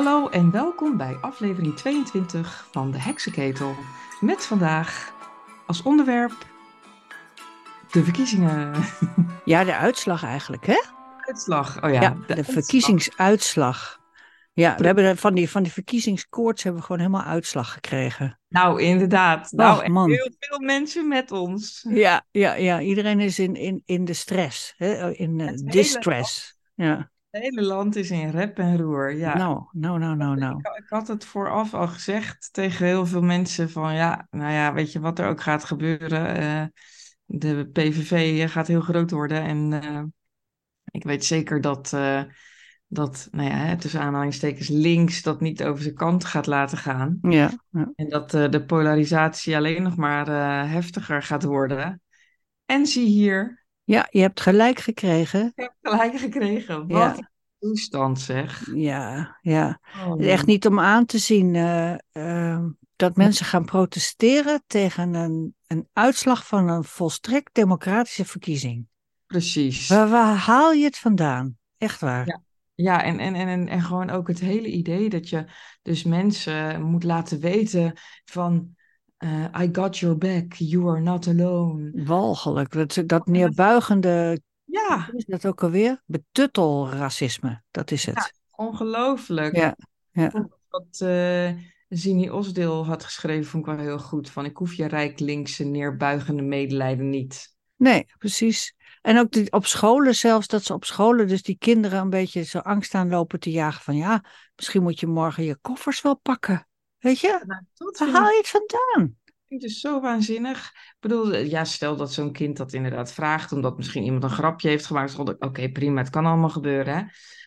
Hallo en welkom bij aflevering 22 van de Heksenketel. Met vandaag als onderwerp de verkiezingen. Ja, de uitslag eigenlijk, hè? Uitslag, oh ja. Ja, de, verkiezingsuitslag. Ja, we hebben van die, van die verkiezingskoorts hebben we gewoon helemaal uitslag gekregen. Nou, inderdaad. Nou, man. heel veel mensen met ons. Ja, ja, ja. iedereen is in, in, in de stress, hè? in eh, distress. Ja, Het hele land is in rep en roer. Ja. nou, nou, nou, nou, nou. Ik, ik had het vooraf al gezegd tegen heel veel mensen van ja, nou ja, weet je wat er ook gaat gebeuren? eh, de PVV gaat heel groot worden en eh, ik weet zeker dat, eh, dat nou ja, hè, tussen aanhalingstekens links dat niet over zijn kant gaat laten gaan. Ja, ja. En dat eh, de polarisatie alleen nog maar eh, heftiger gaat worden. En zie hier, ja, je hebt gelijk gekregen. ik heb gelijk gekregen. Wat Ja. toestand zeg. Ja, ja. Oh, echt niet om aan te zien eh, eh, dat mensen gaan protesteren tegen een, een uitslag van een volstrekt democratische verkiezing. Precies. Waar, waar haal je het vandaan? Echt waar. Ja. Ja, en, en, en, en gewoon ook het hele idee dat je dus mensen moet laten weten van eh, I got your back, you are not alone. Walgelijk. Dat, dat neerbuigende, Ja, is dat ook alweer? Betuttelracisme, dat is het. ongelooflijk. Ja, ja. Wat eh Zini Osdeel had geschreven, vond ik wel heel goed. Van ik hoef je rijk linkse neerbuigende medelijden niet. Nee, precies. En ook die, op scholen zelfs, dat ze op scholen dus die kinderen een beetje zo angst aanlopen te jagen van ja, misschien moet je morgen je koffers wel pakken. Weet je? Nou, dat Waar haal je het vandaan? vind dus zo waanzinnig. Ik bedoel, eh, ja, stel dat zo'n kind dat inderdaad vraagt, omdat misschien iemand een grapje heeft gemaakt. dan denk ik, Oké, prima, het kan allemaal gebeuren. Hè?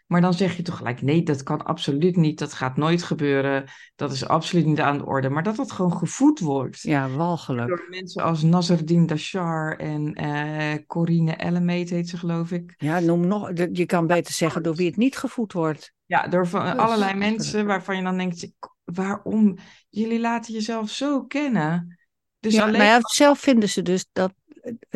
Maar dan zeg je toch gelijk, nee, dat kan absoluut niet. Dat gaat nooit gebeuren. Dat is absoluut niet aan de orde. Maar dat dat gewoon gevoed wordt. Ja, walgelijk. Door mensen als Nazardine Dashar en eh Corine Ellemeet heet ze, geloof ik. Ja, noem nog, je kan beter zeggen door wie het niet gevoed wordt. Ja, door van allerlei mensen waarvan je dan denkt, waarom? Jullie laten jezelf zo kennen. Dus Ja, alleen... nou ja, zelf vinden ze dus dat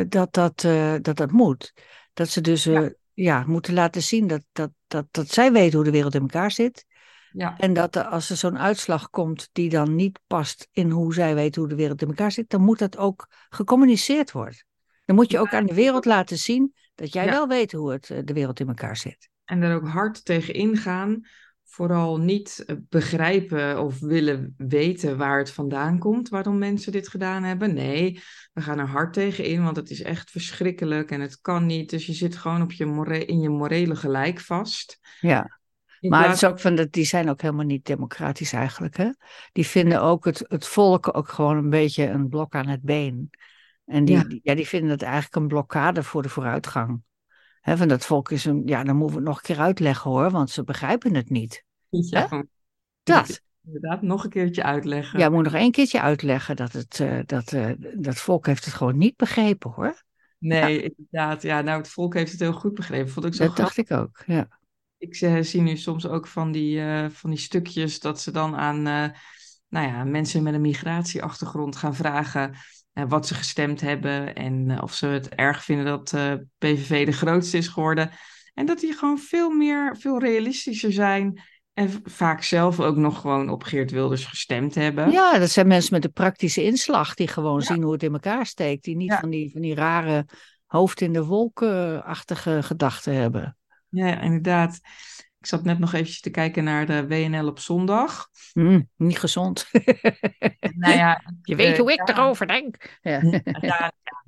dat, dat, eh, dat, dat moet. Dat ze dus Ja. eh, ja, moeten laten zien dat, dat, dat, dat zij weten hoe de wereld in elkaar zit. ja, En dat als er zo'n uitslag komt die dan niet past in hoe zij weten hoe de wereld in elkaar zit, dan moet dat ook gecommuniceerd worden. Dan moet je ook aan de wereld laten zien dat jij Ja. wel weet hoe het, eh, de wereld in elkaar zit. en er ook hard tegen ingaan. Vooral niet eh, begrijpen of willen weten waar het vandaan komt, waarom mensen dit gedaan hebben. Nee, we gaan er hard tegen in, want het is echt verschrikkelijk en het kan niet. Dus je zit gewoon op je more in je morele gelijk vast. Ja. In Maar het is ook van dat, die zijn ook helemaal niet democratisch eigenlijk. Hè? Die vinden ook het, het volk ook gewoon een beetje een blok aan het been. En die, Ja. die- ja, die vinden het eigenlijk een blokkade voor de vooruitgang. Van dat volk is een, ja, dan moeten we het nog een keer uitleggen hoor, want ze begrijpen het niet. Ja, Dat. inderdaad, nog een keertje uitleggen. Ja, moet nog één keertje uitleggen dat het, eh, dat, eh, dat volk heeft het gewoon niet begrepen hoor. Nee, inderdaad. Ja, nou, het volk heeft het heel goed begrepen. Vond ik zo Dat grappig. dacht ik ook, ja. Ik eh, zie nu soms ook van die, van die stukjes dat ze dan aan nou ja, mensen met een migratieachtergrond gaan vragen wat ze gestemd hebben en eh, of ze het erg vinden dat eh, PVV de grootste is geworden. En dat die gewoon veel meer, veel realistischer zijn en vaak zelf ook nog gewoon op Geert Wilders gestemd hebben. Ja, dat zijn mensen met een praktische inslag die gewoon Ja. zien hoe het in elkaar steekt. Die niet Ja. van, die, van die rare hoofd in de wolken-achtige gedachten hebben. Ja, inderdaad. Ik zat net nog eventjes te kijken naar de WNL op zondag. Hm, niet gezond. Nou ja, Je weet eh, hoe ik erover denk. Ja.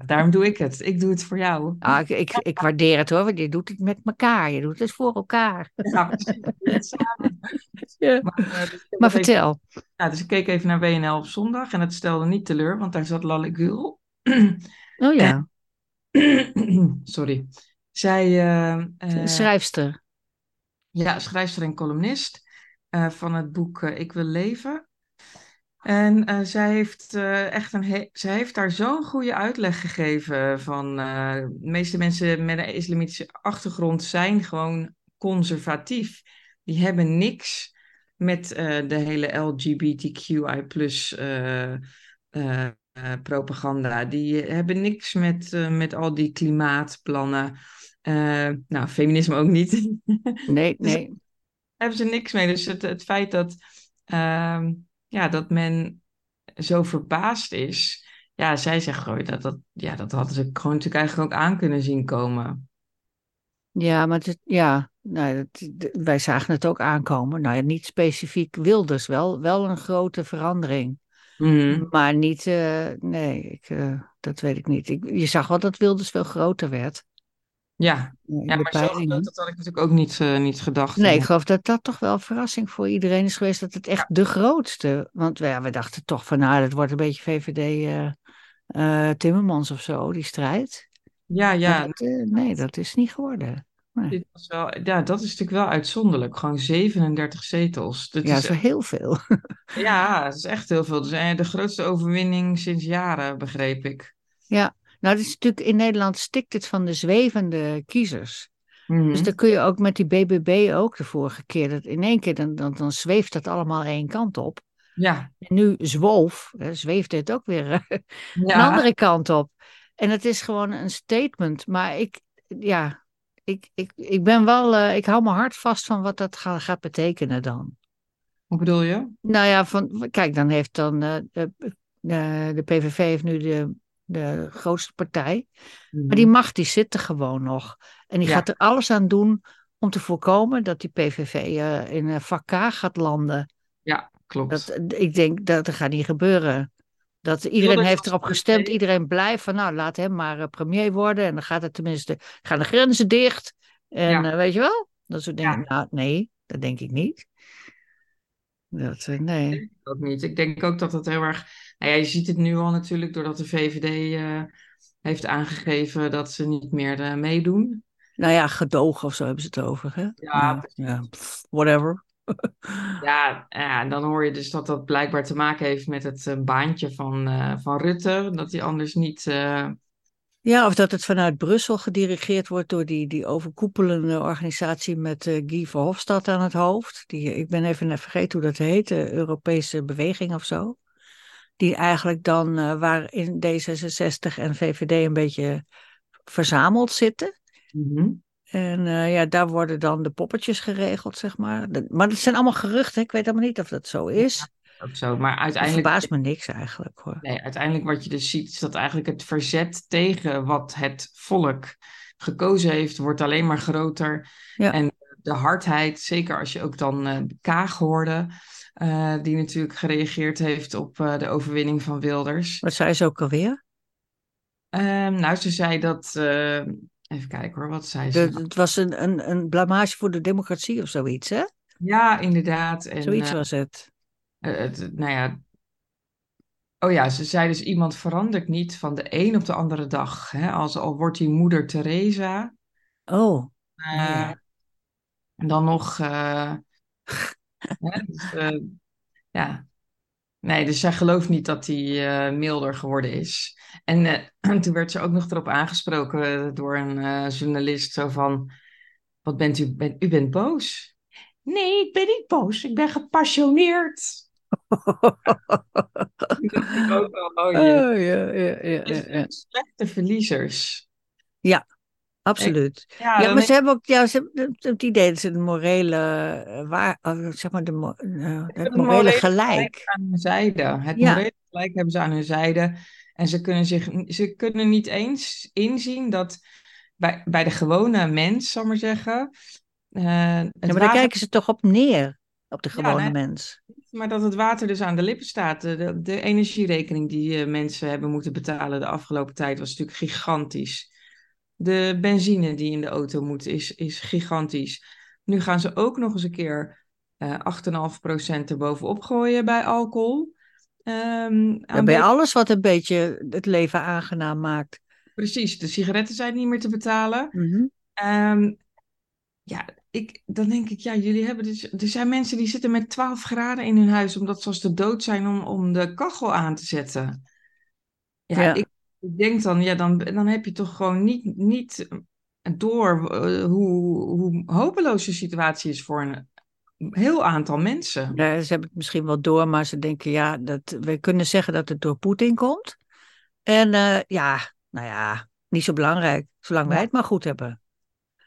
daarom doe ik het. Ik doe het voor jou. Ah, ik, ik, ik waardeer het hoor, want je doet het met elkaar. Je doet het voor elkaar. Ja, samen. Maar, eh, dus Maar even- vertel. dus ik keek even naar WNL op zondag en het stelde niet teleur, want daar zat Lalle Gül. Oh ja, Sorry. Zij, eh, schrijfster. Ja, schrijfster en columnist eh, van het boek eh, Ik wil leven. En eh, zij heeft echt een he- zij heeft daar zo'n goede uitleg gegeven van de meeste mensen met een islamitische achtergrond zijn gewoon conservatief. Die hebben niks met de hele LGBTQI plus propaganda. Die hebben niks met, met al die klimaatplannen. Eh, nou, feminisme ook niet. Nee, Dus- nee. hebben ze niks mee. Dus het, het feit dat, ehm, ja, dat men zo verbaasd is. Ja, zij zegt gewoon dat, dat, ja, dat hadden ze gewoon natuurlijk eigenlijk ook aan kunnen zien komen. Ja, maar het, ja, nou, dat- wij zagen het ook aankomen. Nou ja, niet specifiek Wilders, wel, wel een grote verandering. Mhm. Maar niet, eh, nee, ik, eh, dat weet ik niet. Ik, je zag wel dat Wilders veel groter werd Ja, ja maar zo groot, dat had ik natuurlijk ook niet, eh, niet gedacht. Nee, ik geloof dat dat toch wel een verrassing voor iedereen is geweest. Dat het echt de grootste. Want ja, we dachten toch van, nou, dat wordt een beetje VVD eh, eh, Timmermans of zo, die strijd. Ja, ja, dat, nee, dat is niet geworden. Nee. dit was wel, ja, dat is natuurlijk wel uitzonderlijk. Gewoon 37 zetels. Dat Ja, is, zo heel veel. ja, dat is echt heel veel. Dus de grootste overwinning sinds jaren, begreep ik. Ja, nou, dat is natuurlijk in Nederland stikt het van de zwevende kiezers. Mhm. Dus dan kun je ook met die BBB ook de vorige keer, dat in één keer dan, dan, dan zweeft dat allemaal één kant op. Ja, En nu zwoof, hè, zweeft het ook weer eh, een ja. andere kant op. En het is gewoon een statement. Maar ik, ja, ik, ik, ik ben wel, eh, ik hou mijn hart vast van wat dat ga- gaat betekenen dan. Wat bedoel je? Nou ja, van, kijk, dan heeft dan eh, eh, de PVV heeft nu de, de grootste partij. Maar die macht die zit er gewoon nog. En die Ja. gaat er alles aan doen om te voorkomen dat die PVV eh, in een vak K gaat landen. Ja, klopt. Dat, ik denk dat dat gaat niet gebeuren. Dat iedereen heeft erop gestemd, iedereen blijft van nou laat hem maar eh, premier worden. En dan gaat het tenminste, gaan de grenzen dicht. En Ja. eh, weet je wel, dat soort dingen. Ja. Nou nee, dat denk ik niet. Dat, eh, nee. denk ik ook niet. Ik denk ook dat het heel erg. Nou ja, je ziet het nu al natuurlijk, doordat de VVD eh, heeft aangegeven dat ze niet meer eh, meedoen. Nou ja, gedogen of zo hebben ze het over. Hè? Ja, Nou, ja, pff, whatever. Ja, en dan hoor je dus dat dat blijkbaar te maken heeft met het eh, baantje van, van Rutte. Dat hij anders niet. Ja, of dat het vanuit Brussel gedirigeerd wordt door die, die overkoepelende organisatie met eh, Guy Verhofstadt aan het hoofd. Die, ik ben even vergeten hoe dat heet, de Europese beweging of zo. Die eigenlijk dan, eh, waar in D66 en VVD een beetje verzameld zitten. mhm. En eh, ja, daar worden dan de poppetjes geregeld, zeg maar. Dat- maar dat zijn allemaal geruchten, ik weet helemaal niet of dat zo is. Ook zo. Maar Het uiteindelijk. verbaast me niks eigenlijk hoor. Nee, uiteindelijk wat je dus ziet, is dat eigenlijk het verzet tegen wat het volk gekozen heeft, wordt alleen maar groter. Ja. En de hardheid, zeker als je ook dan eh Kaag hoorde, eh, die natuurlijk gereageerd heeft op eh, de overwinning van Wilders. Wat zei ze ook alweer? Ehm, nou, ze zei dat. eh, even kijken hoor, wat zei ze? De- het was een, een, een blamage voor de democratie of zoiets, hè? Ja, inderdaad. En, Zoiets was het. het, nou ja. Oh ja, ze zei dus: iemand verandert niet van de een op de andere dag. Hè? Als al wordt die moeder Teresa. Oh, eh, ja. En dan nog. Hè, dus, eh, ja. Nee, dus zij gelooft niet dat hij eh, milder geworden is. En eh, toen werd ze ook nog erop aangesproken door een journalist: zo van. Wat bent u? Ben, u bent boos? Nee, ik ben niet boos. Ik ben gepassioneerd. Dat ook oh. Oh, ja, ja, ja, Het ja, ja. slechte verliezers. Absoluut. Ja, maar ze hebben ook ja, het idee dat ze de morele, eh, waar, eh, zeg maar, de, eh, het morele gelijk. aan hun zijde. Het Ja. morele gelijk hebben ze aan hun zijde. En ze kunnen, zich, ze kunnen niet eens inzien dat bij, bij de gewone mens, zal ik maar zeggen. Ja, maar daar kijken ze toch op neer, op de gewone nee. mens. maar dat het water dus aan de lippen staat. De, de, energierekening die mensen hebben moeten betalen de afgelopen tijd was natuurlijk gigantisch. De benzine die in de auto moet is, is gigantisch. Nu gaan ze ook nog eens een keer eh 8,5% erbovenop gooien bij alcohol. Ja, aan bij alles wat een beetje het leven aangenaam maakt. Precies, de sigaretten zijn niet meer te betalen. Mhm. Ehm, ja, ik, dan denk ik, ja, jullie hebben dus... Er zijn mensen die zitten met 12 graden in hun huis... omdat ze als de dood zijn om, om de kachel aan te zetten. Ja, Ja. Ik, ik denk dan, ja, dan, dan heb je toch gewoon niet, niet door eh, hoe, hoe hopeloos de situatie is voor een heel aantal mensen. Ja, ze hebben het misschien wel door, maar ze denken, ja, dat, we kunnen zeggen dat het door Poetin komt. En eh, ja, nou ja, niet zo belangrijk, zolang wij het maar goed hebben. Want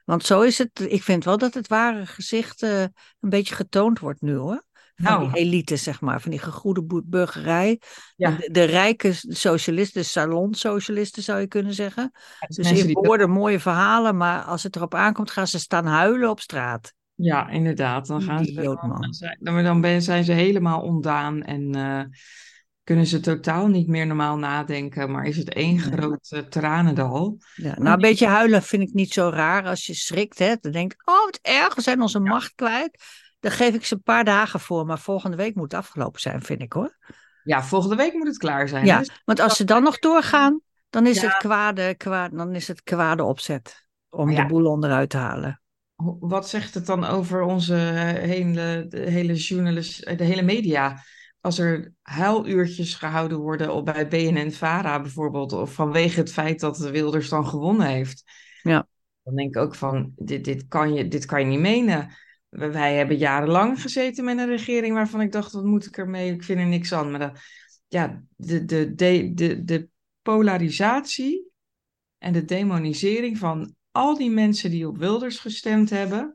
Want zo is het. Ik vind wel dat het ware gezicht eh, een beetje getoond wordt nu hoor. Nou. die elite, zeg maar, van die gegoede burgerij. Ja. De, de rijke socialisten, de salonsocialisten zou je kunnen zeggen. Dus Dus die- woorden mooie verhalen, maar als het erop aankomt, gaan ze staan huilen op straat. Ja, inderdaad. Dan gaan ze dan, dan, dan ben- zijn ze helemaal ondaan en eh, kunnen ze totaal niet meer normaal nadenken. Maar is het één groot eh, tranendal? Ja, nou, een beetje huilen vind ik niet zo raar als je schrikt. Hè? Dan denk ik, oh wat erg, we zijn onze macht kwijt. Dan geef ik ze een paar dagen voor, maar volgende week moet het afgelopen zijn, vind ik hoor. Ja, volgende week moet het klaar zijn. Ja? Dus- want als ze dan nog doorgaan, dan is, Ja. het, kwade, kwade, dan is het kwade opzet om ja. de boel onderuit te halen. Wat zegt het dan over onze eh, hele, de hele journalist, eh, de hele media? Als er huiluurtjes gehouden worden op bij BNN-Vara bijvoorbeeld, of vanwege het feit dat Wilders dan gewonnen heeft. Ja. Dan denk ik ook van, dit, dit, kan, je, dit kan je niet menen. Wij hebben jarenlang gezeten met een regering waarvan ik dacht, wat moet ik ermee? Ik vind er niks aan. Maar dat, ja, de, de, de, de, de polarisatie en de demonisering van al die mensen die op Wilders gestemd hebben,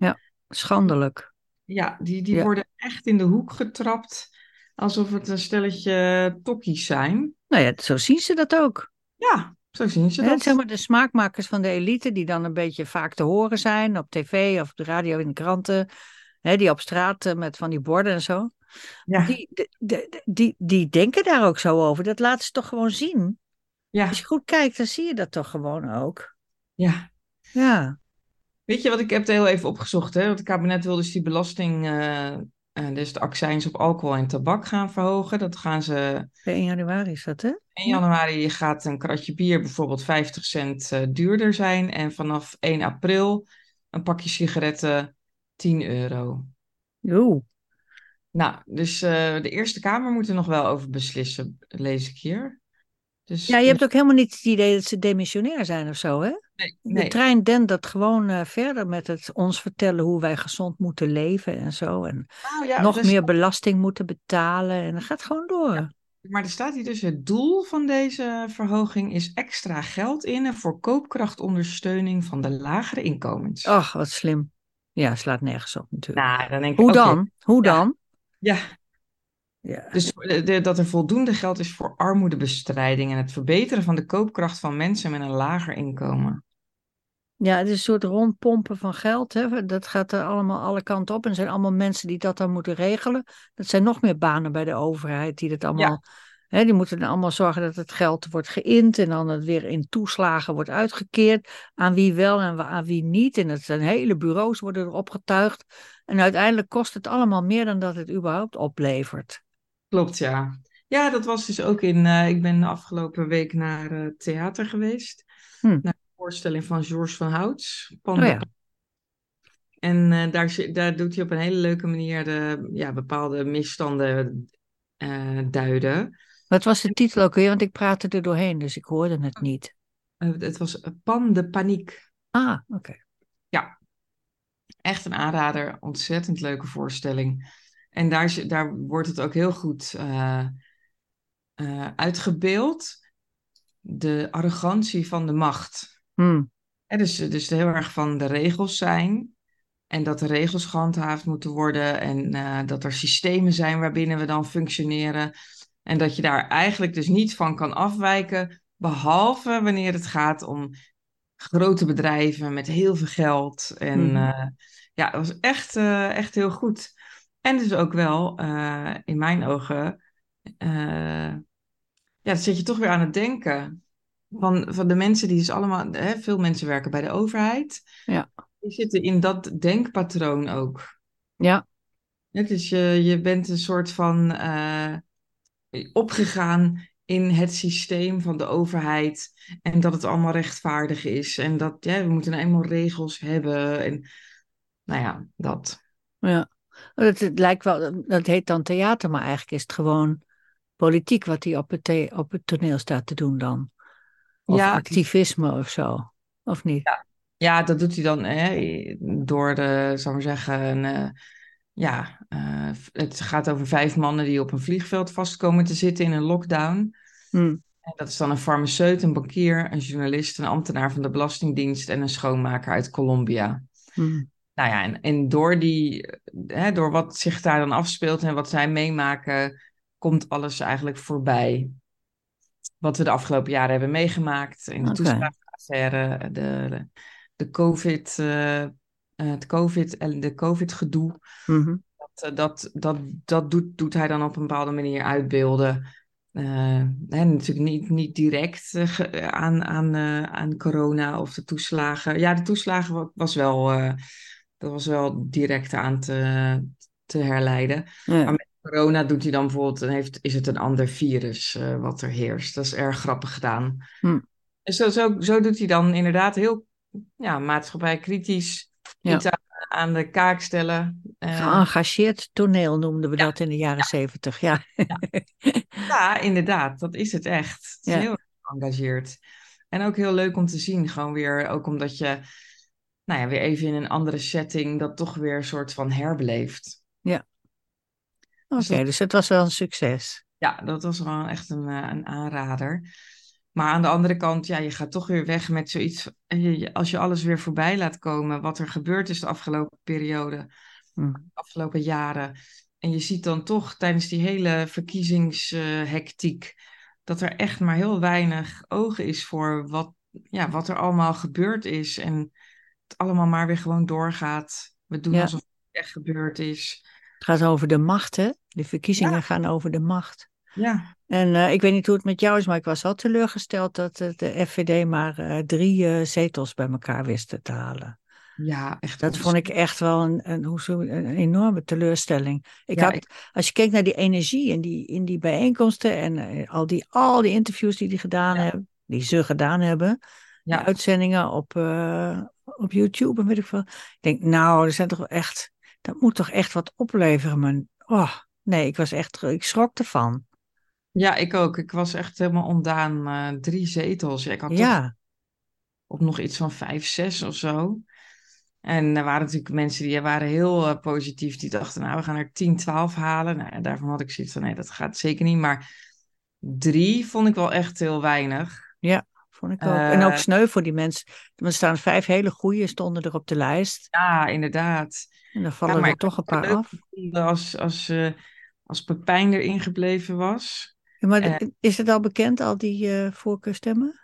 Schandelijk. ja, die, die Ja. worden echt in de hoek getrapt. Alsof het een stelletje tokkies zijn. Nou ja, zo zien ze dat ook. Ja, zo zien ze dat. zeg maar de smaakmakers van de elite, die dan een beetje vaak te horen zijn op tv of op de radio in de kranten, hè, die op straat eh, met van die borden en zo. Ja, Die, de- de- die, die denken daar ook zo over. Dat laten ze toch gewoon zien. ja, Als je goed kijkt, dan zie je dat toch gewoon ook. ja. Ja, Weet je wat, ik heb het heel even opgezocht. Hè? Want het kabinet wil dus die belasting, eh, eh, dus de accijns op alcohol en tabak gaan verhogen. Dat gaan ze per 1 januari is dat, hè? 1 januari gaat een kratje bier bijvoorbeeld 50 cent eh, duurder zijn. En vanaf 1 april een pakje sigaretten 10 euro. Oeh. Nou, dus eh, de Eerste Kamer moet er nog wel over beslissen, lees ik hier. Dus, Ja, je hebt ook helemaal niet het idee dat ze demissionair zijn of zo, hè? nee, De trein dendert gewoon eh, verder met het ons vertellen hoe wij gezond moeten leven en zo. En Nou ja, nog er meer belasting moeten betalen. En dat gaat gewoon door. Maar er staat hier dus het doel van deze verhoging is extra geld innen voor koopkrachtondersteuning van de lagere inkomens. Ach, wat slim. Ja, slaat nergens op natuurlijk. Nou, dan denk ik, Hoe dan? Hoe dan? Ja, Ja. Dus de- de- dat er voldoende geld is voor armoedebestrijding en het verbeteren van de koopkracht van mensen met een lager inkomen. ja, het is een soort rondpompen van geld. Hè? Dat gaat er allemaal alle kanten op. En er zijn allemaal mensen die dat dan moeten regelen. Dat zijn nog meer banen bij de overheid die dat allemaal... Hè, die moeten dan allemaal zorgen dat het geld wordt geïnd en dan het weer in toeslagen wordt uitgekeerd. Aan wie wel en aan wie niet. En het zijn hele bureaus worden er opgetuigd. En uiteindelijk kost het allemaal meer dan dat het überhaupt oplevert. Klopt, ja. Ja, dat was dus ook in. eh, ik ben de afgelopen week naar eh, theater geweest. Hm. Naar een voorstelling van Georges van Houts. Panda. Oh ja. En eh, daar, daar doet hij op een hele leuke manier de, ja, bepaalde misstanden duiden. Wat was de titel ook weer? Want ik praatte er doorheen, dus ik hoorde het niet. Eh, het was Pan de Paniek. Ah, oké. Echt een aanrader. Ontzettend leuke voorstelling. En daar, daar wordt het ook heel goed eh, eh, uitgebeeld. De arrogantie van de macht. Hm. Hè, dus, dus heel erg van de regels zijn. En dat de regels gehandhaafd moeten worden. En eh, dat er systemen zijn waarbinnen we dan functioneren. En dat je daar eigenlijk dus niet van kan afwijken. Behalve wanneer het gaat om grote bedrijven met heel veel geld. En eh, ja, het was echt, echt heel goed. En dus ook wel, eh, in mijn ogen, eh, ja, zet je toch weer aan het denken. Van, van de mensen die dus allemaal, hè, veel mensen werken bij de overheid. Ja. Die zitten in dat denkpatroon ook. Ja, Ja, dus je, je bent een soort van eh, opgegaan in het systeem van de overheid. En dat het allemaal rechtvaardig is. En dat ja, we moeten nou eenmaal regels hebben. En nou ja, dat. ja. Het, het lijkt wel, dat heet dan theater, maar eigenlijk is het gewoon politiek wat hij op het, op het toneel staat te doen dan. Of Ja. activisme of zo. Of niet? Ja, dat doet hij dan hè, door de, zal maar zeggen, een, eh, ja, eh, het gaat over vijf mannen die op een vliegveld vast komen te zitten in een lockdown. Hm. En dat is dan een farmaceut, een bankier, een journalist, een ambtenaar van de Belastingdienst en een schoonmaker uit Colombia. Hmm. Nou ja, en, en door, die, hè, door wat zich daar dan afspeelt en wat zij meemaken, komt alles eigenlijk voorbij. Wat we de afgelopen jaren hebben meegemaakt in de toeslagenaffaire, de, de COVID, eh, eh, het COVID en de COVID-gedoe. Mhm. Dat, eh, dat, dat, dat doet, doet hij dan op een bepaalde manier uitbeelden. Eh, hè, natuurlijk niet, niet direct eh, aan, aan, eh, aan corona of de toeslagen. Ja, de toeslagen wa- was wel, eh, dat was wel direct aan te, te herleiden. Ja. Maar met corona doet hij dan bijvoorbeeld, dan heeft, is het een ander virus eh, wat er heerst. Dat is erg grappig gedaan. Hm. En zo, zo, zo doet hij dan inderdaad heel ja, maatschappijkritisch Ja. iets aan, aan de kaak stellen. Eh, Geëngageerd toneel noemden we Ja. dat in de jaren zeventig. Ja. Ja, inderdaad, dat is het echt. Het is Ja. heel erg geëngageerd. En ook heel leuk om te zien, gewoon weer, ook omdat je, nou ja, weer even in een andere setting dat toch weer een soort van herbeleeft. Oké, Dus dat- dus het was wel een succes. Ja, dat was wel echt een, eh, een aanrader. Maar aan de andere kant, ja, je gaat toch weer weg met zoiets. je- Als je alles weer voorbij laat komen, wat er gebeurd is de afgelopen periode, de afgelopen jaren. En je ziet dan toch tijdens die hele verkiezingshectiek dat er echt maar heel weinig oog is voor wat, ja, wat er allemaal gebeurd is. En het allemaal maar weer gewoon doorgaat. We doen Ja. alsof het echt gebeurd is. Het gaat over de macht, hè? De verkiezingen Ja. gaan over de macht. Ja, En eh, ik weet niet hoe het met jou is, maar ik was wel teleurgesteld dat eh, de FVD maar eh, drie zetels bij elkaar wist te halen. ja echt. Dat vond ik echt wel een, een, enorme teleurstelling. Ik Ja, had, ik- Als je kijkt naar die energie in die, in die bijeenkomsten en al, die, al die interviews die die gedaan Ja. hebben, die ze gedaan hebben, Ja. uitzendingen op, op YouTube en weet ik veel. Ik denk, nou, er zijn toch wel echt, dat moet toch echt wat opleveren. Maar oh, nee, ik was echt, ik schrok ervan. Ja, ik ook. Ik was echt helemaal ondaan. eh, drie zetels. Ja, ik had Ja, op nog iets van vijf, zes of zo. En er waren natuurlijk mensen die waren heel eh, positief. Die dachten, nou, we gaan er 10, 12 halen. Nou, ja, daarvan had ik zoiets van, nee, dat gaat zeker niet. Maar drie vond ik wel echt heel weinig. Vond ik ook. en ook Eh, sneu voor die mensen. Er staan vijf hele goede stonden er op de lijst. Ja, inderdaad. En dan vallen er toch een paar af. Als, als, eh, als Pepijn erin gebleven was. Ja, maar is het al bekend, al die eh voorkeurstemmen?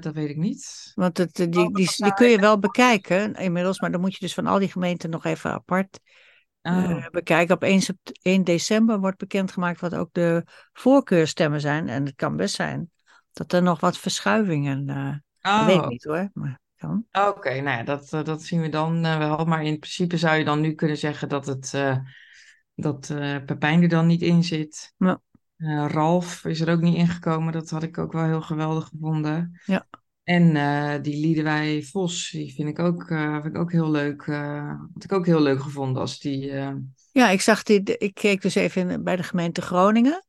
Dat weet ik niet. Want het, eh, Oh, die, die, die kun je wel bekijken inmiddels, maar dan moet je dus van al die gemeenten nog even apart Oh, bekijken. Op 1, sept- 1 december wordt bekendgemaakt wat ook de voorkeurstemmen zijn. En het kan best zijn dat er nog wat verschuivingen. dat weet niet hoor, maar kan. Oké, nou ja, dat, eh, dat zien we dan eh, wel. Maar in principe zou je dan nu kunnen zeggen dat, het, dat Pepijn er dan niet in zit. Ja. Ralf is er ook niet ingekomen. Dat had ik ook wel heel geweldig gevonden. Ja. En eh, die Liedewij Vos, die vind ik ook, eh, vind ik ook heel leuk. eh had ik ook heel leuk gevonden als die... Ja, ik zag die, ik keek dus even bij de gemeente Groningen.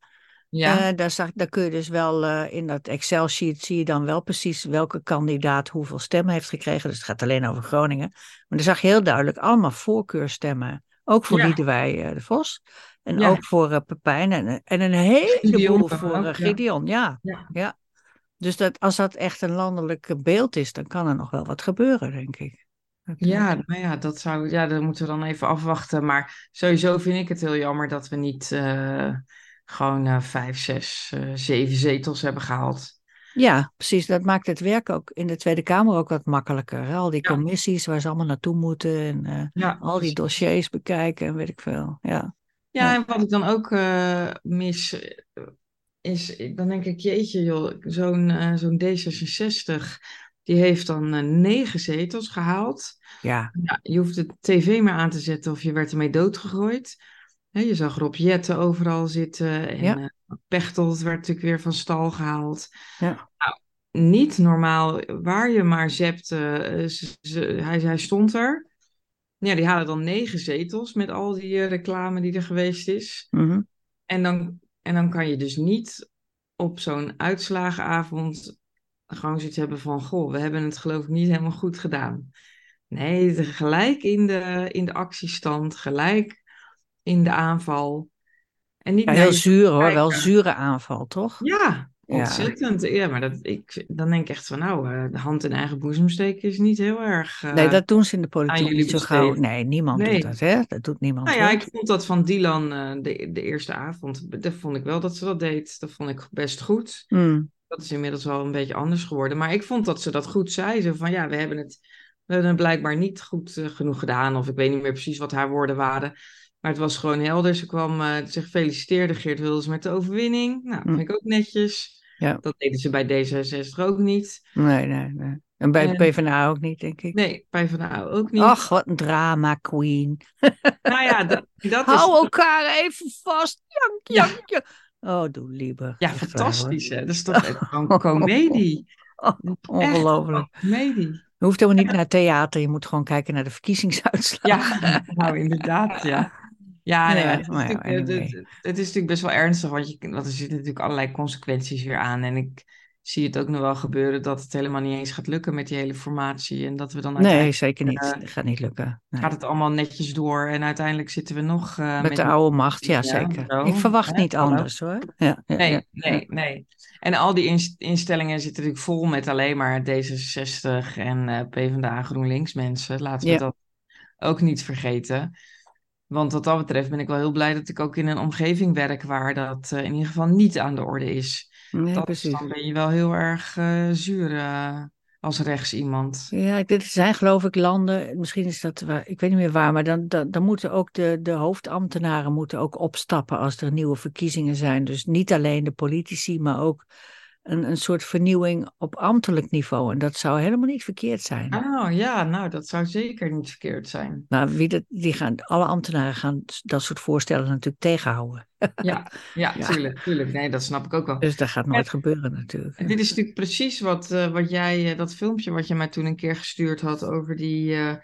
Ja, Eh, daar, zag, daar kun je dus wel eh, in dat Excel-sheet zie je dan wel precies welke kandidaat hoeveel stemmen heeft gekregen. Dus het gaat alleen over Groningen. Maar dan zag je heel duidelijk allemaal voorkeurstemmen. Ook voor Ja. Liedewij eh, de Vos. En Ja. ook voor Pepijn. En, en een heleboel voor ook, ja. Gideon. Ja. ja. Dus dat, als dat echt een landelijk beeld is, dan kan er nog wel wat gebeuren, denk ik. Ja, nou ja, dat zou, ja, dat moeten we dan even afwachten. Maar sowieso vind ik het heel jammer dat we niet gewoon eh, vijf, zes, eh, zeven zetels hebben gehaald. Ja, precies. Dat maakt het werk ook in de Tweede Kamer ook wat makkelijker. hè. Al die Ja. commissies waar ze allemaal naartoe moeten en eh, Ja, al die dossiers bekijken en weet ik veel. Ja, Ja, en wat ik dan ook mis, is, dan denk ik, jeetje joh, zo'n zo'n D66, die heeft dan negen zetels gehaald. ja, Ja, je hoeft de tv maar aan te zetten of je werd ermee doodgegooid. Je zag Rob Jetten overal zitten en Ja. eh, werd natuurlijk weer van stal gehaald. Ja. Nou, niet normaal, waar je maar zepte, eh, hij, hij stond er. Ja, die halen dan negen zetels met al die eh, reclame die er geweest is. mhm. En dan, en dan kan je dus niet op zo'n uitslagenavond gewoon zoiets hebben van... Goh, we hebben het geloof ik niet helemaal goed gedaan. Nee, gelijk in de, in de actiestand, gelijk in de aanval. En niet Ja, heel zuur hoor, wel zure aanval, toch? Ja, ontzettend. Ja, maar dat, ik, dan denk ik echt van, nou, eh, de hand in eigen boezem steken is niet heel erg... eh, Nee, dat doen ze in de politiek niet zo gauw. Nee, niemand Nee. doet dat, hè? Dat doet niemand. Nou ja, hoor. ik vond dat van Dylan eh, de, de eerste avond, dat vond ik wel dat ze dat deed. Dat vond ik best goed. Hmm. Dat is inmiddels wel een beetje anders geworden. Maar ik vond dat ze dat goed zei. Zo van, ja, we hebben het, we hebben het blijkbaar niet goed genoeg gedaan. Of ik weet niet meer precies wat haar woorden waren. Maar het was gewoon helder. Ze kwam eh zich feliciteerde Geert Wilders met de overwinning. Nou, dat Hm. vind ik ook netjes. Ja. Dat deden ze bij D66 ook niet. Nee, nee, nee. En bij de PvdA ook niet, denk ik. Nee, PvdA ook niet. Ach, wat een drama, queen. Nou ja, dat, dat is... Hou elkaar even vast. Jank, Ja. jank, jank. Oh, doe liever. Ja, fantastisch hè. Dat is toch echt gewoon comedie. hoor. Ongelooflijk. Comedie. Je hoeft helemaal niet naar theater. Je moet gewoon kijken naar de verkiezingsuitslag. Ja, nou inderdaad, ja. Ja, nee, Ja, het, is maar ja, natuurlijk, anyway. het, het is natuurlijk best wel ernstig, want, je, want er zitten natuurlijk allerlei consequenties weer aan. En ik zie het ook nog wel gebeuren dat het helemaal niet eens gaat lukken met die hele formatie. En dat we dan Nee, zeker niet. eh, Dat gaat niet lukken. Nee. gaat het allemaal netjes door. En uiteindelijk zitten we nog eh, Met de oude macht, ja, Ja, zeker. zo, Ik verwacht niet anders hoor. Nee, nee, nee. En al die ins- instellingen zitten natuurlijk vol met alleen maar D66 en eh PvdA GroenLinks mensen. Laten we dat ook niet vergeten. Want wat dat betreft ben ik wel heel blij dat ik ook in een omgeving werk waar dat eh, in ieder geval niet aan de orde is. Nee, dat, precies. dan ben je wel heel erg eh, zuur eh, als rechts iemand. Ja, dit zijn geloof ik landen, misschien is dat waar, ik weet niet meer waar, maar dan, dan, dan moeten ook de, de hoofdambtenaren moeten ook opstappen als er nieuwe verkiezingen zijn. Dus niet alleen de politici, maar ook een, een soort vernieuwing op ambtelijk niveau. En dat zou helemaal niet verkeerd zijn. Oh ja, nou dat zou zeker niet verkeerd zijn. Maar wie dat, die gaan, alle ambtenaren gaan dat soort voorstellen natuurlijk tegenhouden. Ja, ja, Ja. tuurlijk, tuurlijk. Nee, dat snap ik ook wel. Dus dat gaat nooit gebeuren natuurlijk. En dit is natuurlijk precies wat, eh, wat jij, eh, dat filmpje wat je mij toen een keer gestuurd had over die eh,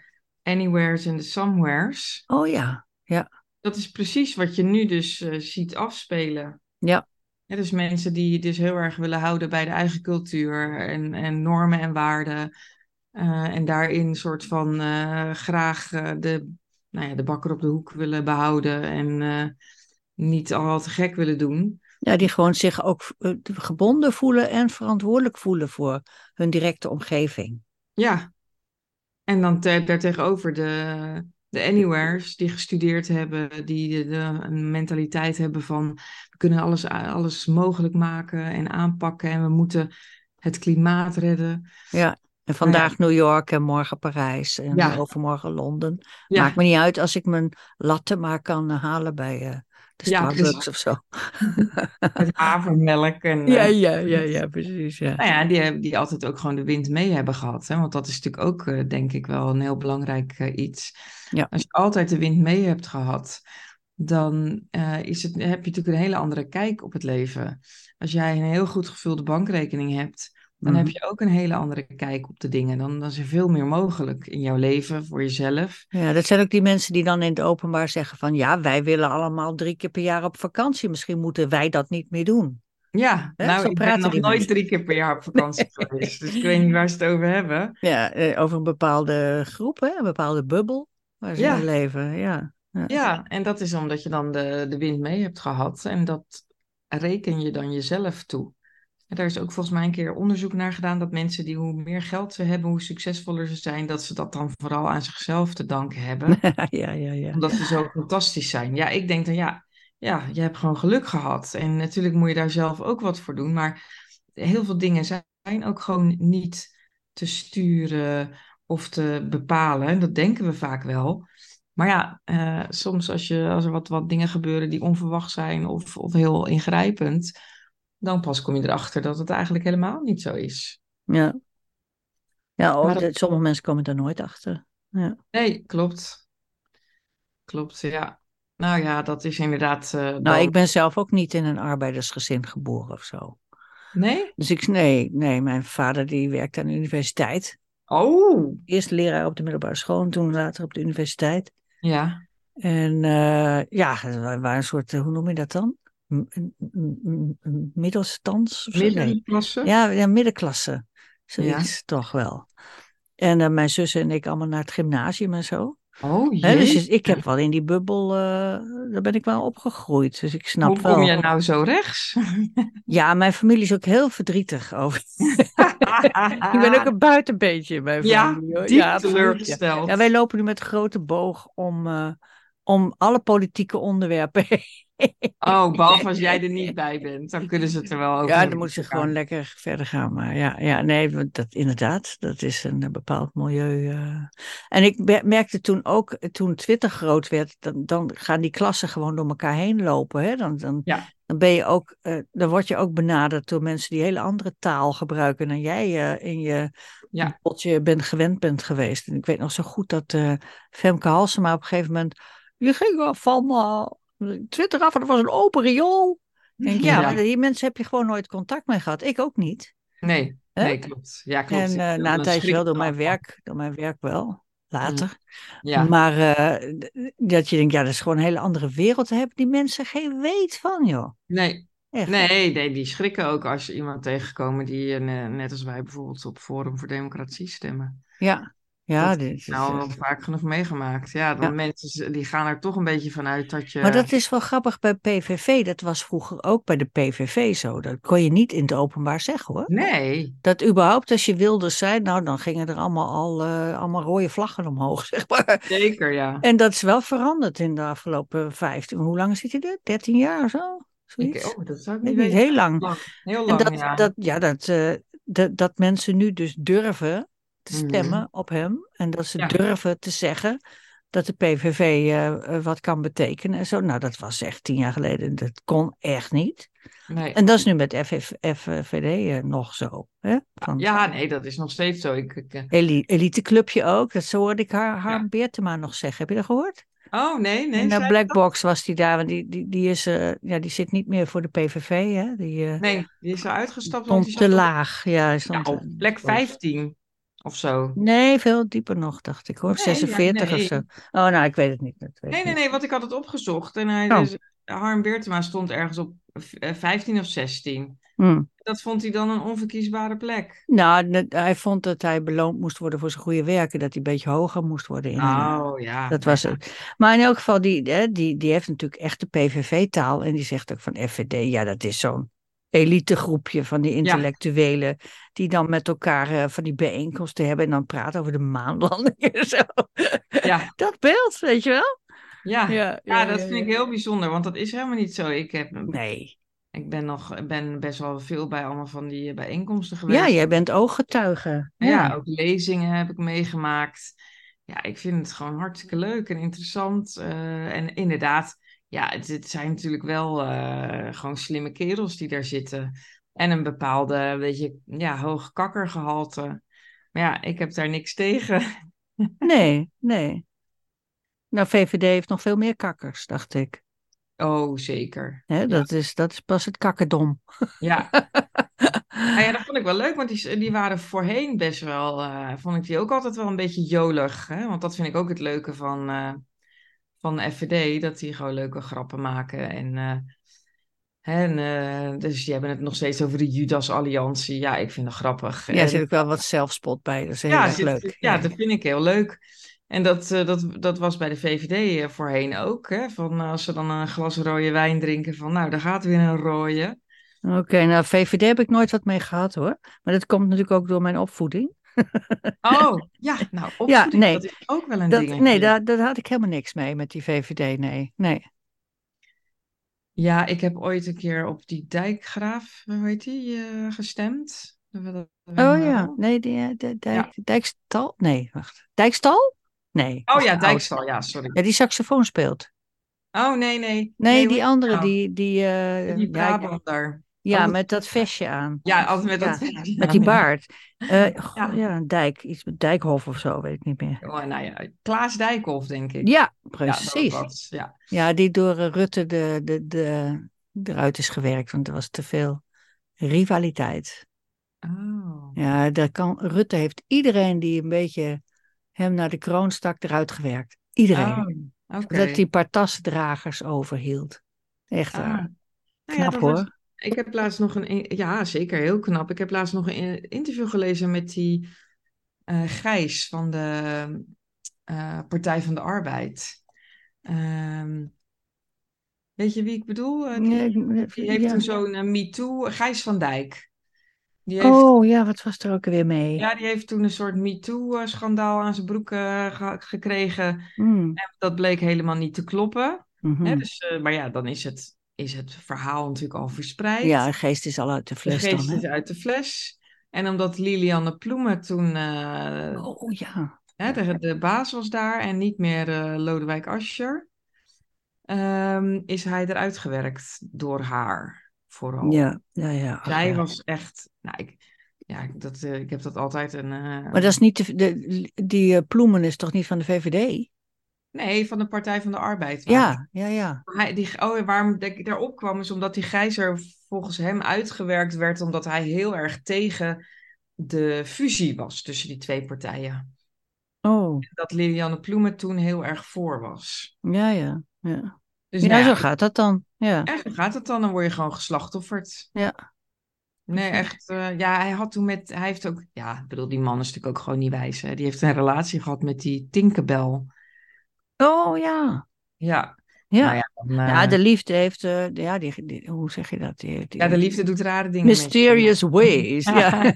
anywheres en de somewheres. Oh ja, Dat is precies wat je nu dus ziet afspelen. Ja. Ja, dus mensen die dus heel erg willen houden bij de eigen cultuur en, en normen en waarden. eh, en daarin soort van eh, graag eh, de, nou ja, de bakker op de hoek willen behouden en niet al te gek willen doen. ja, die gewoon zich ook gebonden voelen en verantwoordelijk voelen voor hun directe omgeving. Ja, en dan te- daartegenover de, de anywheres die gestudeerd hebben, die de, de- een mentaliteit hebben van kunnen alles, alles mogelijk maken en aanpakken en we moeten het klimaat redden. En vandaag New York en morgen Parijs en Ja. overmorgen Londen. Ja, Maakt me niet uit als ik mijn latte maar kan halen bij eh, de Ja, Starbucks of zo. met havermelk en Ja, eh, ja, ja, ja, precies. Ja. nou ja, die, die altijd ook gewoon de wind mee hebben gehad. Hè? Want dat is natuurlijk ook, eh, denk ik, wel een heel belangrijk eh, iets. Ja. Als je altijd de wind mee hebt gehad, dan eh, is het, heb je natuurlijk een hele andere kijk op het leven. Als jij een heel goed gevulde bankrekening hebt, dan Mhm. heb je ook een hele andere kijk op de dingen. Dan, dan is er veel meer mogelijk in jouw leven, voor jezelf. Ja, dat zijn ook die mensen die dan in het openbaar zeggen van ja, wij willen allemaal drie keer per jaar op vakantie. Misschien moeten wij dat niet meer doen. Ja, Hè, nou, ik ben praten nog nooit mensen. drie keer per jaar op vakantie geweest. Dus ik weet niet waar ze het over hebben. Ja, eh, over een bepaalde groep, hè? een bepaalde bubbel waar ze Ja. in leven. Ja. Ja. En dat is omdat je dan de, de wind mee hebt gehad. En dat reken je dan jezelf toe. En daar is ook volgens mij een keer onderzoek naar gedaan dat mensen die hoe meer geld ze hebben, hoe succesvoller ze zijn, dat ze dat dan vooral aan zichzelf te danken hebben. ja, ja, ja. Omdat ze zo fantastisch zijn. Ja, ik denk dan ja, ja, je hebt gewoon geluk gehad. En natuurlijk moet je daar zelf ook wat voor doen. Maar heel veel dingen zijn ook gewoon niet te sturen of te bepalen. En dat denken we vaak wel. Maar ja, eh, soms als, je, als er wat, wat dingen gebeuren die onverwacht zijn of, of heel ingrijpend, dan pas kom je erachter dat het eigenlijk helemaal niet zo is. Ja, ja oh, dat- sommige mensen komen daar nooit achter. Ja. Nee, klopt. Klopt, ja. Nou ja, dat is inderdaad. eh, Nou, dan- ik ben zelf ook niet in een arbeidersgezin geboren of zo. Nee? Dus ik, nee, nee, mijn vader die werkte aan de universiteit. Oh, Eerst leraar op de middelbare school en toen later op de universiteit. Ja. En eh, ja, we waren een soort, eh, hoe noem je dat dan? Middelstands? of zo? Nee. Middenklasse? Ja, ja, middenklasse. Zoiets toch wel. En eh, mijn zussen en ik allemaal naar het gymnasium en zo. Oh dus jee. ik heb wel in die bubbel, eh, daar ben ik wel opgegroeid. Dus ik snap Hoe wel. kom je nou zo rechts? Ja, mijn familie is ook heel verdrietig over. ik ben ook een buitenbeentje in mijn Ja, familie. hoor. diep ja. teleurgesteld. Ja, wij lopen nu met grote boog om, eh, om alle politieke onderwerpen. Oh, behalve als jij er niet bij bent, dan kunnen ze het er wel over Ja, dan moeten ze gewoon lekker verder gaan. Maar ja, ja nee, dat, inderdaad, dat is een eh, bepaald milieu. eh. En ik merkte toen ook, eh, toen Twitter groot werd, dan, dan gaan die klassen gewoon door elkaar heen lopen. Hè? Dan, dan, Ja. dan ben je ook, dan word je ook benaderd door mensen die hele andere taal gebruiken dan jij in je Ja. je bent gewend bent geweest. En ik weet nog zo goed dat Femke Halsema op een gegeven moment, je ging van eh, Twitter af en dat was een open riool. Denk, ja, Ja. maar die mensen heb je gewoon nooit contact mee gehad. Ik ook niet. Nee, nee, klopt. Ja, klopt. En na een tijdje wel door mijn werk, door mijn werk wel, later. Ja, Maar eh, dat je denkt, ja, dat is gewoon een hele andere wereld. Daar hebben die mensen geen weet van, joh. nee, Echt. nee, nee, die schrikken ook als je iemand tegenkomen die, eh, ne- net als wij bijvoorbeeld op Forum voor Democratie stemmen. Ja, ja. Dat dit is Nou, al vaak genoeg meegemaakt. Ja, dan Ja. mensen die gaan er toch een beetje vanuit dat je... Maar dat is wel grappig bij PVV. Dat was vroeger ook bij de PVV zo. Dat kon je niet in het openbaar zeggen, hoor. Nee, Dat überhaupt als je wilde zijn, nou dan gingen er allemaal al eh, allemaal rode vlaggen omhoog, zeg maar. zeker, ja. En dat is wel veranderd in de afgelopen 15, hoe lang zit hij er? 13 jaar of zo? Zoiets? Ik, oh, dat zou ik niet niet, heel lang. Lang, Heel En lang, dat, ja. dat, ja, dat, eh, dat, dat mensen nu dus durven te Mhm. stemmen op hem. En dat ze Ja. durven te zeggen dat de PVV eh, eh, wat kan betekenen en zo. Nou, dat was echt tien jaar geleden. Dat kon echt niet. Nee. En dat is nu met FF, FVD eh, nog zo. Hè? Van, Ja, nee, dat is nog steeds zo. Ik, ik, Eli- Eliteclubje ook. Dat zo hoorde ik haar, Harm Beertema nog zeggen. Heb je dat gehoord? Oh, nee, nee. In de zei- Blackbox was die daar. Want die, die, die, is, ja, die zit niet meer voor de PVV. Hè? Die Nee, die is er uitgestapt. stond te laag. Ja, Ja, stond, op eh, plek 15 of zo. Nee, veel dieper nog, dacht ik hoor. Nee, ja, 46 of zo. Oh, nou, ik weet het niet. Weet Nee, nee, niet. nee, want ik had het opgezocht. En hij, Oh. dus, Harm Beertema stond ergens op eh, 15 of 16. Hm. Dat vond hij dan een onverkiesbare plek. Nou, hij vond dat hij beloond moest worden voor zijn goede werken. Dat hij een beetje hoger moest worden. In, eh, Oh, ja. dat was het. Maar in elk geval, die, die, die heeft natuurlijk echt de PVV-taal. En die zegt ook van FVD, ja, dat is zo'n elitegroepje van die intellectuelen. Die dan met elkaar eh, van die bijeenkomsten hebben. En dan praten over de maanlanding en zo. Ja. Dat beeld, weet je wel? Ja. Ja, Ja, dat vind ik heel bijzonder, want dat is helemaal niet zo. Ik, heb, Nee. ik ben, nog, ben best wel veel bij allemaal van die eh, bijeenkomsten geweest. Ja, jij bent ooggetuige. Ja, ook lezingen heb ik meegemaakt. Ja, ik vind het gewoon hartstikke leuk en interessant. eh, en inderdaad, ja, het, het zijn natuurlijk wel eh, gewoon slimme kerels die daar zitten. En een bepaalde, weet je, ja, hoog kakkergehalte. Maar ja, ik heb daar niks tegen. Nee, nee. Nou, VVD heeft nog veel meer kakkers, dacht ik. Oh, zeker. Hè, dat, is, dat is pas het kakkerdom. Ja. Nou ja, dat vond ik wel leuk, want die, die waren voorheen best wel, eh, vond ik die ook altijd wel een beetje jolig. Hè? Want dat vind ik ook het leuke van, eh, van de FVD, dat die gewoon leuke grappen maken. En, hè, en, eh, dus die hebben het nog steeds over de Judas-alliantie. Ja, ik vind dat grappig. Ja, er zit ook wel wat zelfspot bij. Dat is heel ja, erg zit- leuk. ja, dat vind ik heel leuk. En dat, eh, dat, dat was bij de VVD voorheen ook. Hè? Van als ze dan een glas rode wijn drinken, van nou, daar gaat weer een rode. Oké, nou, VVD heb ik nooit wat mee gehad hoor. Maar dat komt natuurlijk ook door mijn opvoeding. Oh, ja, nou, opvoeding, nee. dat is ook wel een Dat, ding. nee, daar, daar had ik helemaal niks mee met die VVD. Nee, nee. Ja, ik heb ooit een keer op die dijkgraaf, hoe heet die, eh, gestemd. Oh ja, nee, die, eh, de, dijk, Dijkstal? Nee, wacht. Dijkstal? Nee. Oh ja. Dijkstal, ja, sorry. Ja, die saxofoon speelt. Oh, nee, nee. Nee, die andere, nou? die... Die, eh, Die ja, Brabander. Ja, Oh, met dat vestje aan. Ja, altijd met Ja, dat... Met die baard. Eh, goh, Ja. een dijk. Iets met Dijkhof of zo, weet ik niet meer. Oh, nou ja, Klaas Dijkhoff, denk ik. Ja, precies. was, ja. Ja, die door eh, Rutte de, de, de, eruit is gewerkt, want er was te veel rivaliteit. Oh. Ja, daar kan, Rutte heeft iedereen die een beetje hem naar de kroon stak eruit gewerkt. Iedereen. Oh. Dat hij een paar tassendragers overhield. Echt Ah. waar. Nou ja, Knap hoor. was- ik heb laatst nog een... Ja, zeker, heel knap. Ik heb laatst nog een in- interview gelezen met die eh, Gijs van de eh, Partij van de Arbeid. Ehm, weet je wie ik bedoel? Eh, die, heeft ja. toen zo'n MeToo, Gijs van Dijk. Die heeft, Oh ja, wat was er ook weer mee? ja, die heeft toen een soort MeToo-schandaal aan zijn broek ge- gekregen. Mm, Dat bleek helemaal niet te kloppen. mhm. Dus, maar ja, dan is het, is het verhaal natuurlijk al verspreid. Ja, een geest is al uit de de fles dan, geest is uit de fles. En omdat Lilianne Ploemen toen eh, Oh ja. hè, de, de baas was daar en niet meer eh, Lodewijk Asscher, ehm, is hij eruit gewerkt door haar vooral. Ja, ja, ja. ach, Zij ja. was echt, nou, ik, ja, dat, eh, ik heb dat altijd een. Maar dat is niet de, de, die Ploemen is toch niet van de VVD? Nee, van de Partij van de Arbeid. Ja, ja, ja. Hij, die, oh, waarom ik daarop kwam, is omdat die gijzer volgens hem uitgewerkt werd, omdat hij heel erg tegen de fusie was tussen die twee partijen. Oh, Dat Lilianne Ploemen toen heel erg voor was. ja, ja. Ja, Dus ja nou zo ja, gaat dat dan. Ja, en zo gaat het dan, dan word je gewoon geslachtofferd. ja. Nee, echt. eh, ja, hij had toen met, hij heeft ook, ja, ik bedoel, die man is natuurlijk ook gewoon niet wijs. Hè? Die heeft een relatie gehad met die Tinkerbell. Oh ja. Ja, Ja. nou ja, dan, eh, Ja, de liefde heeft, eh, ja, die, die- hoe zeg je dat? Die, die- ja, de liefde doet rare dingen. Mysterious ways, ja.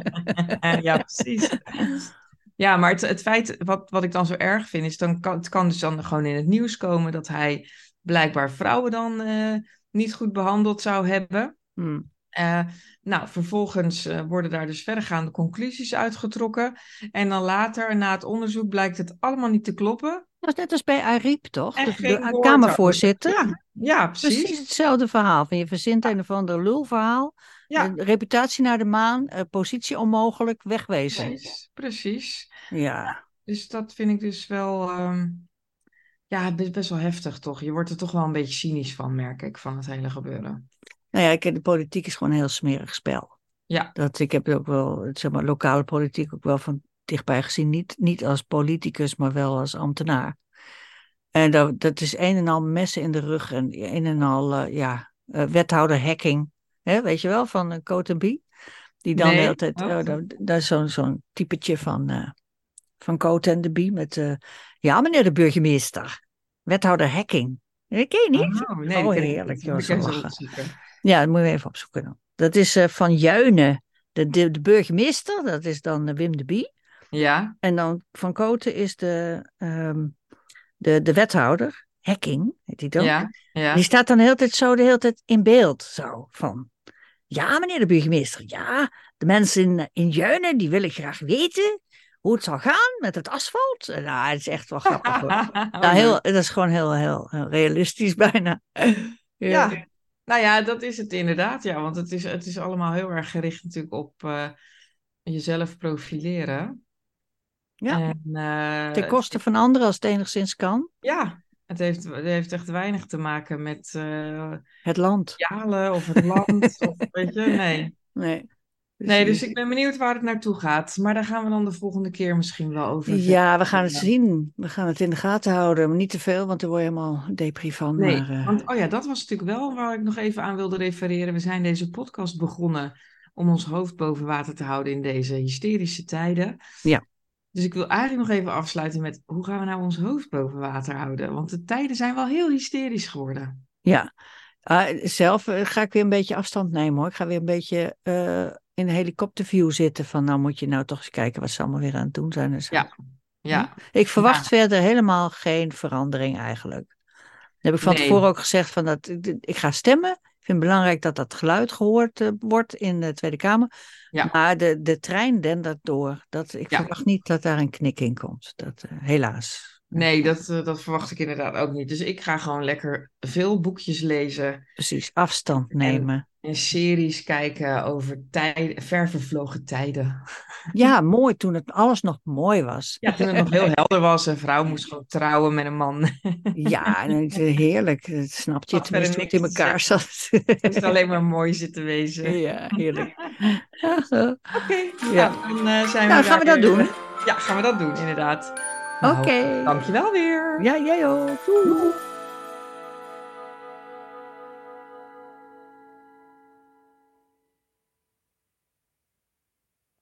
ja, precies. Ja, maar het, het feit, wat, wat ik dan zo erg vind, is dan kan, het kan dus dan gewoon in het nieuws komen dat hij blijkbaar vrouwen dan eh, niet goed behandeld zou hebben. Hm. Eh, nou, vervolgens worden daar dus verdergaande conclusies uitgetrokken. En dan later, na het onderzoek, blijkt het allemaal niet te kloppen. Dat is net als bij Ariep, toch? De, Kamervoorzitter. Ja, ja precies. Precies hetzelfde verhaal. Van je verzint een of ander lulverhaal. Ja. Eh, reputatie naar de maan. eh, positie onmogelijk. Wegwezen. Precies, precies. Ja. Dus dat vind ik dus wel, ehm, ja, best, best wel heftig toch. Je wordt er toch wel een beetje cynisch van, merk ik, van het hele gebeuren. Nou ja, ik, de politiek is gewoon een heel smerig spel. Ja. Dat, ik heb ook wel, zeg maar, lokale politiek ook wel van dichtbij gezien. Niet, niet als politicus, maar wel als ambtenaar. En dat, dat is een en al messen in de rug en een en al, eh, ja, eh, wethouder hacking. Hè, weet je wel, van uh, Coat Bie. Die dan Nee, de hele tijd, wat? oh, is zo'n zo'n typetje van, eh van Coat en de Bie met, eh, ja meneer de burgemeester, wethouder hacking. Dat ken je niet? Oh, Oh, ken ik heerlijk, joh, ik. Ja, dat moet je even opzoeken dan. Dat is eh, van Juinen, de, de, de burgemeester, dat is dan eh, Wim de Bie. Ja, En dan van Koten is de, ehm, de, de wethouder, Hacking, heet hij dan. ja, ja. Die staat dan de hele tijd zo de hele tijd in beeld. Zo van, ja meneer de burgemeester, ja, de mensen in, in Juinen, die willen graag weten hoe het zal gaan met het asfalt. Nou, het is echt wel grappig hoor. Oh, Nou, heel, dat is gewoon heel, heel, heel realistisch bijna. Ja, nou ja, dat is het inderdaad, ja. Want het is, het is allemaal heel erg gericht natuurlijk op eh, jezelf profileren. Ja. En, eh, Ten koste van anderen als het enigszins kan. Ja, het heeft, het heeft echt weinig te maken met eh Het land. jalen of het land. of, weet je, nee. Nee. Nee, dus ik ben benieuwd waar het naartoe gaat. Maar daar gaan we dan de volgende keer misschien wel over. Ja, we gaan het zien. We gaan het in de gaten houden. Maar niet te veel, want daar word je helemaal depri van. Nee, maar, eh, want oh ja, dat was natuurlijk wel waar ik nog even aan wilde refereren. We zijn deze podcast begonnen om ons hoofd boven water te houden in deze hysterische tijden. Ja. Dus ik wil eigenlijk nog even afsluiten met hoe gaan we nou ons hoofd boven water houden? Want de tijden zijn wel heel hysterisch geworden. ja. Ah, zelf eh, ga ik weer een beetje afstand nemen hoor. Ik ga weer een beetje eh, in een helikopterview zitten. Van nou moet je nou toch eens kijken wat ze allemaal weer aan het doen zijn. Ja. Ja, Ik verwacht verder helemaal geen verandering eigenlijk. Dat heb ik van Nee. tevoren ook gezegd van dat ik, ik ga stemmen. Ik vind het belangrijk dat dat geluid gehoord eh, wordt in de Tweede Kamer. Ja. Maar de, de trein dendert door. Dat, ik Ja. verwacht niet dat daar een knik in komt. Dat, eh, helaas. nee, dat, eh, dat verwacht ik inderdaad ook niet. Dus ik ga gewoon lekker veel boekjes lezen Precies, afstand nemen. En series kijken over tijden, ver vervlogen tijden. Ja, mooi toen het alles nog mooi was. Ja, toen het nog heel helder was. Een vrouw moest gewoon trouwen met een man. Ja, en het is heerlijk. Het snapt je verder tenminste hoe in elkaar zat. Het is alleen maar mooi zitten wezen. Ja, heerlijk. Oké, Ja. nou, dan eh, zijn we Nou, gaan we dat weer- doen. Ja, gaan we dat doen, inderdaad. Oké. Nou, dankjewel weer. Ja, jij ook. Doei.